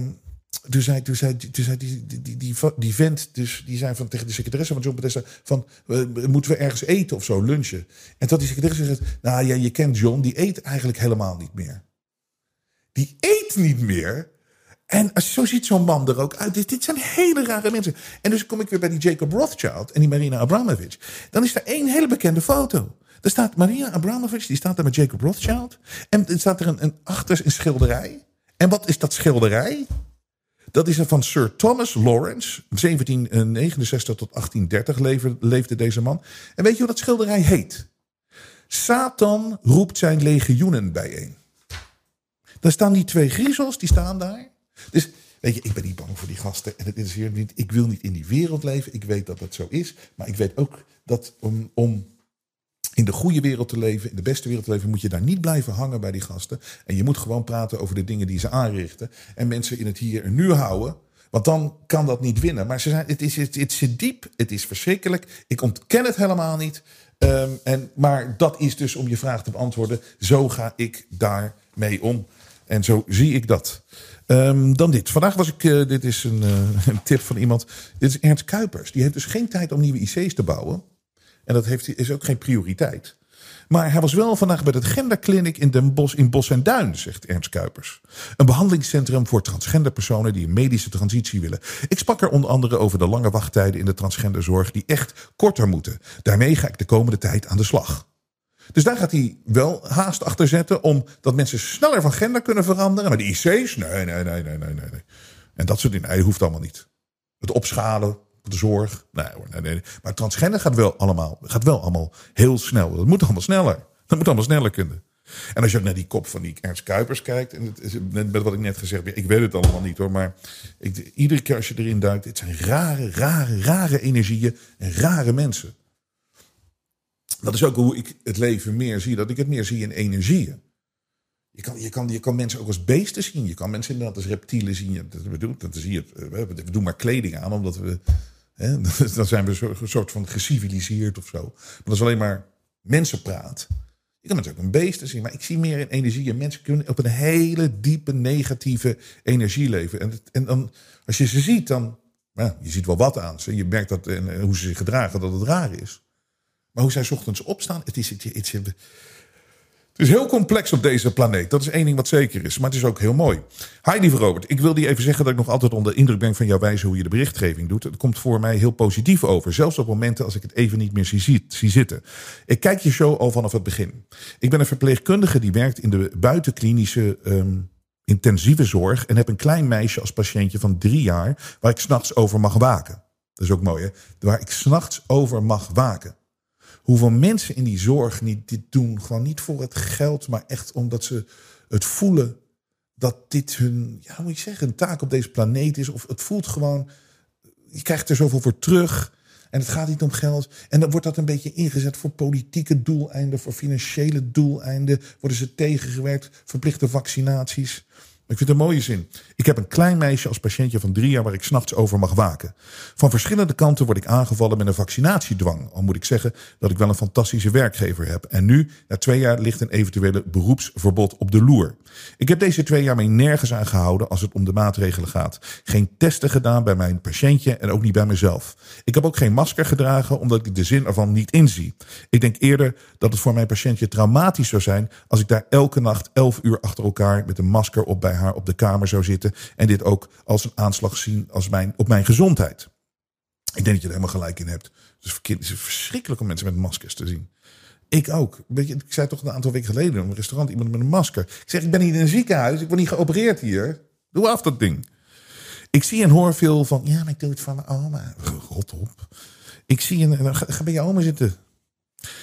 toen zei, toen zei, toen zei die, die, die, die, vent, dus die zei van, tegen de secretaresse van John Podesta: van, moeten we ergens eten of zo, lunchen? En toen die secretaresse gezegd, nou ja, je kent John, die eet eigenlijk helemaal niet meer. Die eet niet meer. En zo ziet zo'n man er ook uit. Dit, zijn hele rare mensen. En dus kom ik weer bij die Jacob Rothschild en die Marina Abramovic. Dan is er één hele bekende foto. Er staat Marina Abramovic, die staat daar met Jacob Rothschild. En er staat er een, een achter een schilderij. En wat is dat schilderij? Dat is er van Sir Thomas Lawrence. 1769 tot 1830 leefde, leefde deze man. En weet je hoe dat schilderij heet? Satan roept zijn legioenen bijeen. Daar staan die twee griezels, die staan daar. Dus weet je, ik ben niet bang voor die gasten. En het interesseert me niet. Ik wil niet in die wereld leven. Ik weet dat dat zo is. Maar ik weet ook dat om, om in de goede wereld te leven, in de beste wereld te leven, moet je daar niet blijven hangen bij die gasten. En je moet gewoon praten over de dingen die ze aanrichten. En mensen in het hier en nu houden. Want dan kan dat niet winnen. Maar ze zijn, het, is, het, het zit diep, het is verschrikkelijk. Ik ontken het helemaal niet. Um, en, maar dat is dus om je vraag te beantwoorden. Zo ga ik daarmee om. En zo zie ik dat. Um, dan dit. Vandaag was ik, uh, dit is een, uh, een, tip van iemand. Dit is Ernst Kuipers. Die heeft dus geen tijd om nieuwe IC's te bouwen. En dat heeft, is ook geen prioriteit. Maar hij was wel vandaag bij het genderkliniek in Den Bosch in Bos en Duin, zegt Ernst Kuipers. Een behandelingscentrum voor transgender personen die een medische transitie willen. Ik sprak er onder andere over de lange wachttijden in de transgenderzorg die echt korter moeten. Daarmee ga ik de komende tijd aan de slag. Dus daar gaat hij wel haast achter zetten. Omdat mensen sneller van gender kunnen veranderen. Maar de IC's, nee, nee, nee, nee, nee, nee. En dat soort dingen, nee, hoeft allemaal niet. Het opschalen, de zorg. Nee, nee, nee. Maar transgender gaat wel allemaal, gaat wel allemaal heel snel. Dat moet allemaal sneller. Dat moet allemaal sneller kunnen. En als je ook naar die kop van die Ernst Kuipers kijkt. En het is, met wat ik net gezegd heb. Ik weet het allemaal niet hoor. Maar ik, iedere keer als je erin duikt. Het zijn rare, rare, rare energieën. En rare mensen dat is ook hoe ik het leven meer zie. Dat ik het meer zie in energieën. Je kan, je, kan, je kan mensen ook als beesten zien. Je kan mensen inderdaad als reptielen zien. Dat, we, doen, dat zie je, we doen maar kleding aan, omdat we. Hè, dan zijn we een soort van geciviliseerd of zo. Maar dat is alleen maar mensenpraat. Je kan mensen ook een beesten zien. Maar ik zie meer in energieën. Mensen kunnen op een hele diepe negatieve energie leven. En, en dan, als je ze ziet, dan. Nou, je ziet wel wat aan ze. Je merkt dat en hoe ze zich gedragen, dat het raar is. Maar hoe zij ochtends opstaan, het is, het, het, is heel complex op deze planeet. Dat is één ding wat zeker is. Maar het is ook heel mooi. Hi, lieve Robert. Ik wil je even zeggen dat ik nog altijd onder indruk ben van jouw wijze hoe je de berichtgeving doet. Het komt voor mij heel positief over. Zelfs op momenten als ik het even niet meer zie, zie zitten. Ik kijk je show al vanaf het begin. Ik ben een verpleegkundige die werkt in de buitenklinische um, intensieve zorg. En heb een klein meisje als patiëntje van drie jaar. Waar ik s'nachts over mag waken. Dat is ook mooi, hè? Waar ik s'nachts over mag waken hoeveel mensen in die zorg niet dit doen. Gewoon niet voor het geld, maar echt omdat ze het voelen dat dit hun, ja, moet je zeggen, een taak op deze planeet is. Of het voelt gewoon, je krijgt er zoveel voor terug. En het gaat niet om geld. En dan wordt dat een beetje ingezet voor politieke doeleinden, voor financiële doeleinden. Worden ze tegengewerkt, verplichte vaccinaties. Ik vind het een mooie zin. Ik heb een klein meisje als patiëntje van drie jaar waar ik s'nachts over mag waken. Van verschillende kanten word ik aangevallen met een vaccinatiedwang. Al moet ik zeggen dat ik wel een fantastische werkgever heb. En nu, na twee jaar, ligt een eventuele beroepsverbod op de loer. Ik heb deze twee jaar mee nergens aan gehouden als het om de maatregelen gaat. Geen testen gedaan bij mijn patiëntje en ook niet bij mezelf. Ik heb ook geen masker gedragen omdat ik de zin ervan niet inzie. Ik denk eerder dat het voor mijn patiëntje traumatisch zou zijn als ik daar elke nacht elf uur achter elkaar met een masker op bij haar op de kamer zou zitten. En dit ook als een aanslag zien als mijn, op mijn gezondheid. Ik denk dat je er helemaal gelijk in hebt. Het is verschrikkelijk om mensen met maskers te zien. Ik ook. Weet je, ik zei toch een aantal weken geleden in een restaurant iemand met een masker. Ik zeg, ik ben hier in een ziekenhuis. Ik word niet geopereerd hier. Doe af dat ding. Ik zie en hoor veel van, ja, maar ik doe het van mijn oma. Rot op. Ik zie en ga, ga bij je oma zitten.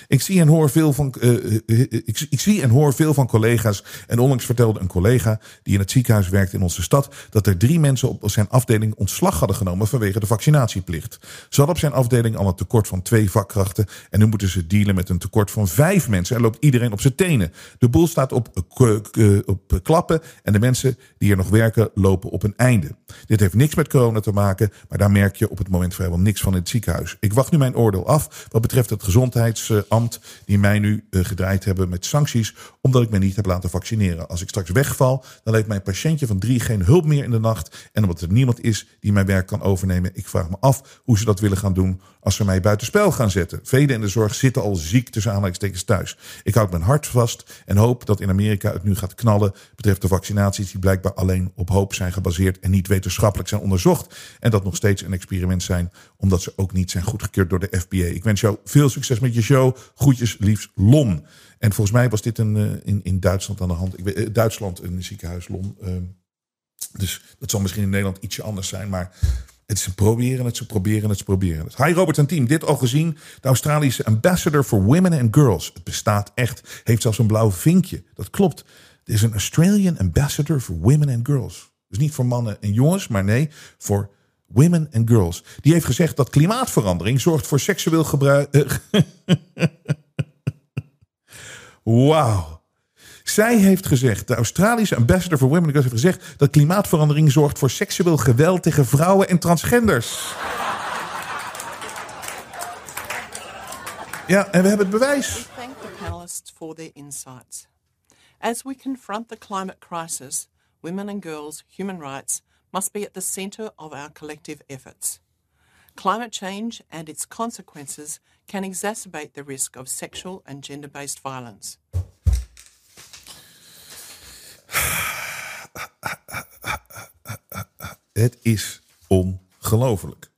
Ik zie en hoor veel van, uh, ik, ik, zie en hoor veel van collega's. En onlangs vertelde een collega die in het ziekenhuis werkt in onze stad. dat er drie mensen op zijn afdeling ontslag hadden genomen vanwege de vaccinatieplicht. Ze hadden op zijn afdeling al een tekort van twee vakkrachten. En nu moeten ze dealen met een tekort van vijf mensen. En loopt iedereen op zijn tenen. De boel staat op, op klappen. En de mensen die er nog werken lopen op een einde. Dit heeft niks met corona te maken. Maar daar merk je op het moment vrijwel niks van in het ziekenhuis. Ik wacht nu mijn oordeel af wat betreft het gezondheids die mij nu uh, gedraaid hebben met sancties omdat ik me niet heb laten vaccineren. Als ik straks wegval, dan heeft mijn patiëntje van drie geen hulp meer in de nacht en omdat er niemand is die mijn werk kan overnemen. Ik vraag me af hoe ze dat willen gaan doen als ze mij buitenspel gaan zetten. Velen in de zorg zitten al ziek tussen aanhalingstekens thuis. Ik houd mijn hart vast en hoop dat in Amerika het nu gaat knallen betreft de vaccinaties die blijkbaar alleen op hoop zijn gebaseerd en niet wetenschappelijk zijn onderzocht en dat nog steeds een experiment zijn omdat ze ook niet zijn goedgekeurd door de FDA. Ik wens jou veel succes met je show. Groetjes, liefst Lon. En volgens mij was dit een, uh, in, in Duitsland aan de hand. Ik weet, uh, Duitsland, een ziekenhuis, Lon. Uh, dus dat zal misschien in Nederland ietsje anders zijn. Maar het is proberen het, ze proberen het, ze proberen het. Hi Robert en team, dit al gezien. De Australische Ambassador for Women and Girls. Het bestaat echt. Heeft zelfs een blauw vinkje. Dat klopt. Er is een Australian Ambassador for Women and Girls. Dus niet voor mannen en jongens, maar nee, voor Women and Girls. Die heeft gezegd dat klimaatverandering zorgt voor seksueel gebruik. Wauw. Zij heeft gezegd, de Australische ambassador for Women and Girls heeft gezegd dat klimaatverandering zorgt voor seksueel geweld tegen vrouwen en transgenders. Ja, en we hebben het bewijs. Thank the panelists for their insights. As we confront the climate crisis, women and girls, human rights must be at the centre of our collective efforts. Climate change and its consequences can exacerbate the risk of sexual and gender based violence. Het is ongelooflijk.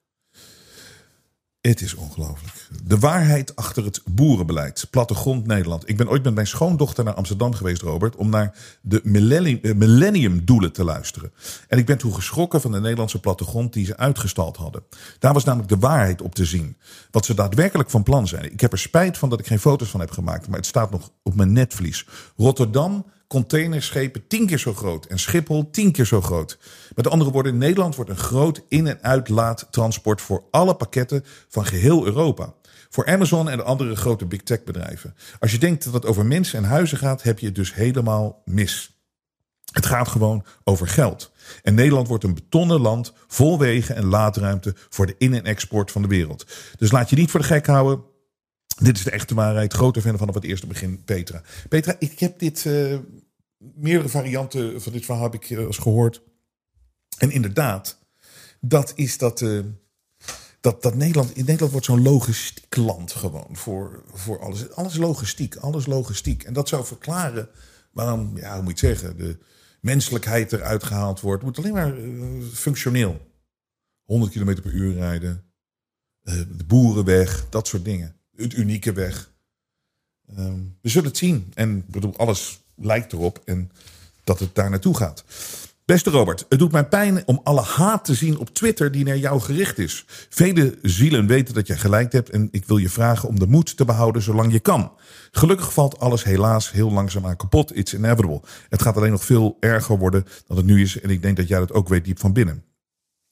Het is ongelooflijk. De waarheid achter het boerenbeleid. Plattegrond Nederland. Ik ben ooit met mijn schoondochter naar Amsterdam geweest, Robert. Om naar de eh, millenniumdoelen te luisteren. En ik ben toen geschrokken van de Nederlandse plattegrond die ze uitgestald hadden. Daar was namelijk de waarheid op te zien. Wat ze daadwerkelijk van plan zijn. Ik heb er spijt van dat ik geen foto's van heb gemaakt. Maar het staat nog op mijn netvlies. Rotterdam containerschepen tien keer zo groot en Schiphol tien keer zo groot. Met andere woorden, Nederland wordt een groot in- en uitlaattransport voor alle pakketten van geheel Europa. Voor Amazon en de andere grote big tech bedrijven. Als je denkt dat het over mensen en huizen gaat, heb je het dus helemaal mis. Het gaat gewoon over geld. En Nederland wordt een betonnen land vol wegen en laadruimte voor de in- en export van de wereld. Dus laat je niet voor de gek houden. Dit is de echte waarheid. Grote fan vanaf het eerste begin, Petra. Petra, ik heb dit. Uh, meerdere varianten van dit verhaal heb ik eens gehoord. En inderdaad, dat is dat. Uh, dat, dat Nederland, in Nederland wordt zo'n logistiek land gewoon voor, voor alles. Alles logistiek, alles logistiek. En dat zou verklaren waarom, ja, hoe moet je zeggen, de menselijkheid eruit gehaald wordt. Moet alleen maar functioneel. 100 km per uur rijden, de boeren weg, dat soort dingen het unieke weg. Um, we zullen het zien. En bedoel, alles lijkt erop en dat het daar naartoe gaat. Beste Robert, het doet mij pijn om alle haat te zien op Twitter die naar jou gericht is. Vele zielen weten dat je gelijk hebt en ik wil je vragen om de moed te behouden zolang je kan. Gelukkig valt alles helaas heel langzaam aan kapot. It's inevitable. Het gaat alleen nog veel erger worden dan het nu is en ik denk dat jij dat ook weet diep van binnen.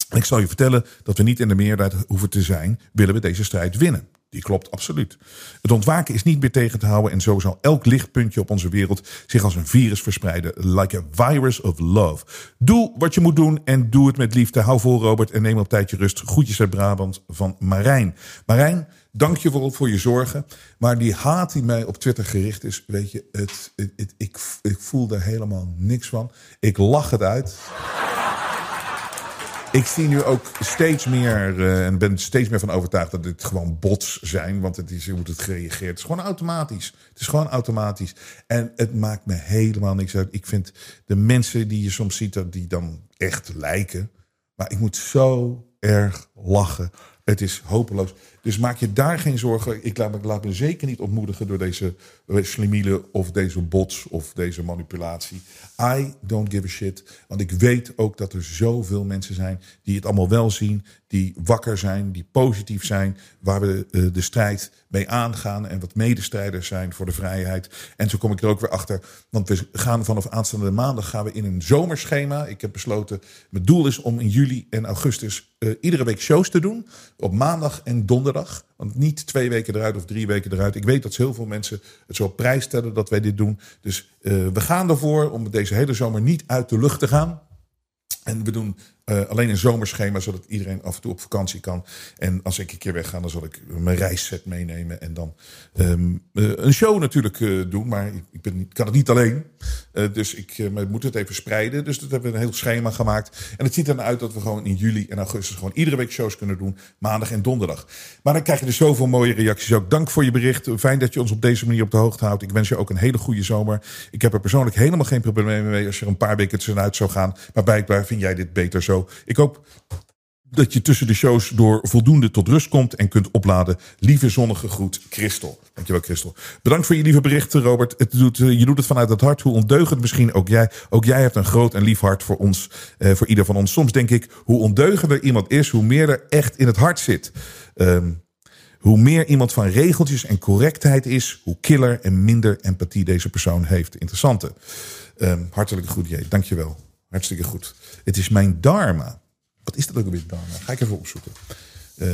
En ik zal je vertellen dat we niet in de meerderheid hoeven te zijn, willen we deze strijd winnen. Die klopt absoluut. Het ontwaken is niet meer tegen te houden en zo zal elk lichtpuntje op onze wereld zich als een virus verspreiden. Like a virus of love. Doe wat je moet doen en doe het met liefde. Hou vol Robert en neem op tijdje rust. Groetjes uit Brabant van Marijn. Marijn, dank je voor, voor je zorgen. Maar die haat die mij op Twitter gericht is, weet je, het, het ik, ik voel daar helemaal niks van. Ik lach het uit. Ik zie nu ook steeds meer uh, en ben steeds meer van overtuigd dat dit gewoon bots zijn. Want het is hoe het gereageerd. Het is gewoon automatisch. Het is gewoon automatisch. En het maakt me helemaal niks uit. Ik vind de mensen die je soms ziet, die dan echt lijken. Maar ik moet zo erg lachen Het is hopeloos. Dus maak je daar geen zorgen. Ik laat me, zeker niet ontmoedigen door deze eh, slimielen of deze bots of deze manipulatie. I don't give a shit. Want ik weet ook dat er zoveel mensen zijn die het allemaal wel zien. Die wakker zijn, die positief zijn. Waar we uh, de strijd mee aangaan. En wat medestrijders zijn voor de vrijheid. En zo kom ik er ook weer achter. Want we gaan vanaf aanstaande maandag gaan we in een zomerschema. Ik heb besloten, mijn doel is om in juli en augustus uh, iedere week shows te doen. Op maandag en donderdag. Want niet twee weken eruit of drie weken eruit. Ik weet dat heel veel mensen het zo op prijs stellen dat wij dit doen. Dus uh, we gaan ervoor om deze hele zomer niet uit de lucht te gaan. En we doen uh, alleen een zomerschema, zodat iedereen af en toe op vakantie kan. En als ik een keer wegga, dan zal ik mijn reisset meenemen. En dan uh, een show natuurlijk doen. Maar ik ben niet, kan het niet alleen. Dus ik moet het even spreiden. Dus dat hebben we een heel schema gemaakt. En het ziet er uit dat we gewoon in juli en augustus gewoon iedere week shows kunnen doen. Maandag en donderdag. Maar dan krijg je dus zoveel mooie reacties ook. Dank voor je bericht. Fijn dat je ons op deze manier op de hoogte houdt. Ik wens je ook een hele goede zomer. Ik heb er persoonlijk helemaal geen probleem mee als je er een paar weken tussenuit zou gaan. Maar blijkbaar vind jij dit beter zo. Ik hoop dat je tussen de shows door voldoende tot rust komt en kunt opladen. Lieve zonnige groet, Christel. Dankjewel, Christel. Bedankt voor je lieve berichten, Robert. Het doet, je doet het vanuit het hart. Hoe ondeugend misschien ook jij. Ook jij hebt een groot en lief hart voor ons, eh, voor ieder van ons. Soms denk ik, hoe ondeugender iemand is, hoe meer er echt in het hart zit. Um, hoe meer iemand van regeltjes en correctheid is, hoe killer en minder empathie deze persoon heeft. Interessante. Um, hartelijke groet, J. Dankjewel. Hartstikke goed. Het is mijn dharma. Wat is dat ook alweer, dharma? Ga ik even opzoeken. Uh,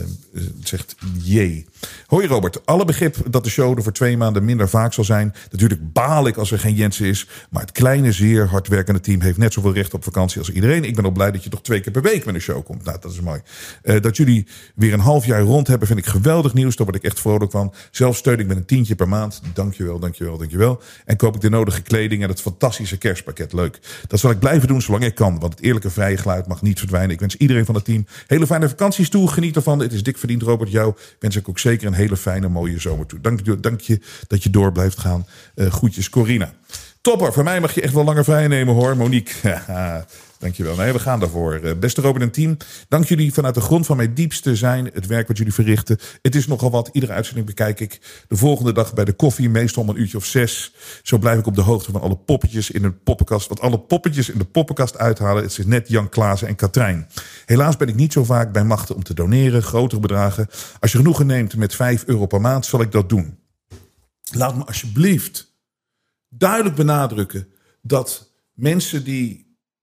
zegt J. Hoi Robert, alle begrip dat de show er voor twee maanden minder vaak zal zijn. Natuurlijk baal ik als er geen Jensen is. Maar het kleine, zeer hardwerkende team heeft net zoveel recht op vakantie als iedereen. Ik ben ook blij dat je toch twee keer per week met een show komt. Nou, dat is mooi. Uh, dat jullie weer een half jaar rond hebben, vind ik geweldig nieuws. Daar word ik echt vrolijk van. Zelf steun ik met een tientje per maand. Dankjewel, dankjewel, dankjewel. En koop ik de nodige kleding en het fantastische kerstpakket. Leuk. Dat zal ik blijven doen zolang ik kan. Want het eerlijke vrije geluid mag niet verdwijnen. Ik wens iedereen van het team hele fijne vakanties toe. Geniet ervan. Het is dik verdiend, Robert. Jou wens ik ook zeker een hele fijne, mooie zomer toe. Dank je, dank je dat je door blijft gaan. Uh, groetjes, Corina. Topper, voor mij mag je echt wel langer vrij nemen hoor, Monique. Dankjewel. Nee, we gaan daarvoor. Beste Robin en team, dank jullie vanuit de grond van mijn diepste zijn. Het werk wat jullie verrichten. Het is nogal wat. Iedere uitzending bekijk ik de volgende dag bij de koffie. Meestal om een uurtje of zes. Zo blijf ik op de hoogte van alle poppetjes in de poppenkast. Wat alle poppetjes in de poppenkast uithalen. Het is net Jan Klaassen en Katrijn. Helaas ben ik niet zo vaak bij machten om te doneren. Grotere bedragen. Als je genoegen neemt met 5 euro per maand, zal ik dat doen. Laat me alsjeblieft duidelijk benadrukken dat mensen die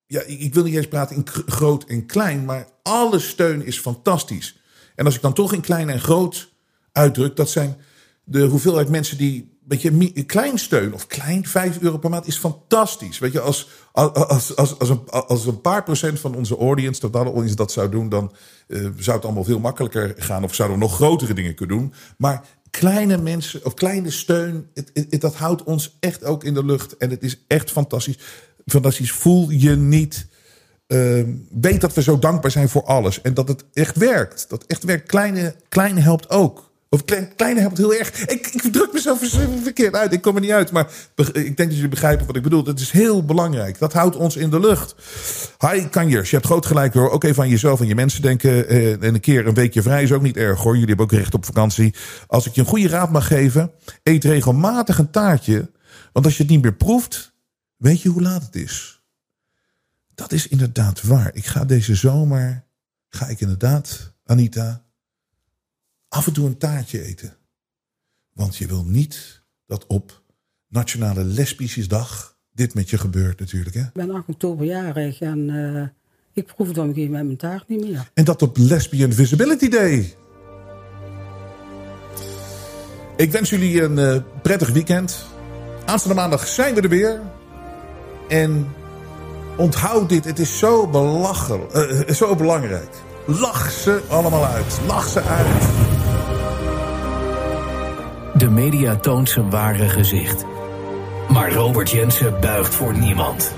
ja, ik wil niet eens praten in groot en klein, maar alle steun is fantastisch. En als ik dan toch in klein en groot uitdruk, dat zijn de hoeveelheid mensen die weet je, klein steun of klein 5 euro per maand is fantastisch. Weet je, als, als, als, als, een, als een paar procent van onze audience, dat audience dat zou doen, dan uh, zou het allemaal veel makkelijker gaan. Of zouden we nog grotere dingen kunnen doen. Maar kleine mensen of kleine steun, het, dat houdt ons echt ook in de lucht. En het is echt fantastisch fantastisch. Voel je niet. Uh, weet dat we zo dankbaar zijn voor alles. En dat het echt werkt. Dat echt werkt. Kleine, kleine helpt ook. Of kleine, kleine helpt heel erg. Ik, ik druk mezelf verkeerd uit. Ik kom er niet uit. Maar ik denk dat jullie begrijpen wat ik bedoel. Dat is heel belangrijk. Dat houdt ons in de lucht. Hi Kanjers, je hebt groot gelijk hoor. Ook even aan jezelf en je mensen denken. Eh, en een keer een weekje vrij is ook niet erg hoor. Jullie hebben ook recht op vakantie. Als ik je een goede raad mag geven. Eet regelmatig een taartje. Want als je het niet meer proeft Weet je hoe laat het is? Dat is inderdaad waar. Ik ga deze zomer, ga ik inderdaad, Anita, af en toe een taartje eten. Want je wil niet dat op Nationale Lesbisjesdag dit met je gebeurt natuurlijk. Hè? Ik ben 8 oktober jarig en uh, ik proef dan geen met mijn taart niet meer. En dat op Lesbian Visibility Day. Ik wens jullie een uh, prettig weekend. Aanstaande maandag zijn we er weer. En onthoud dit, het is zo belachelijk, uh, zo belangrijk. Lach ze allemaal uit. Lach ze uit. De media toont zijn ware gezicht. Maar Robert Jensen buigt voor niemand.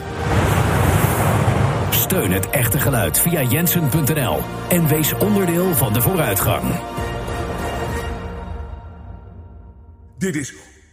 Steun het echte geluid via jensen.nl en wees onderdeel van de vooruitgang. Dit is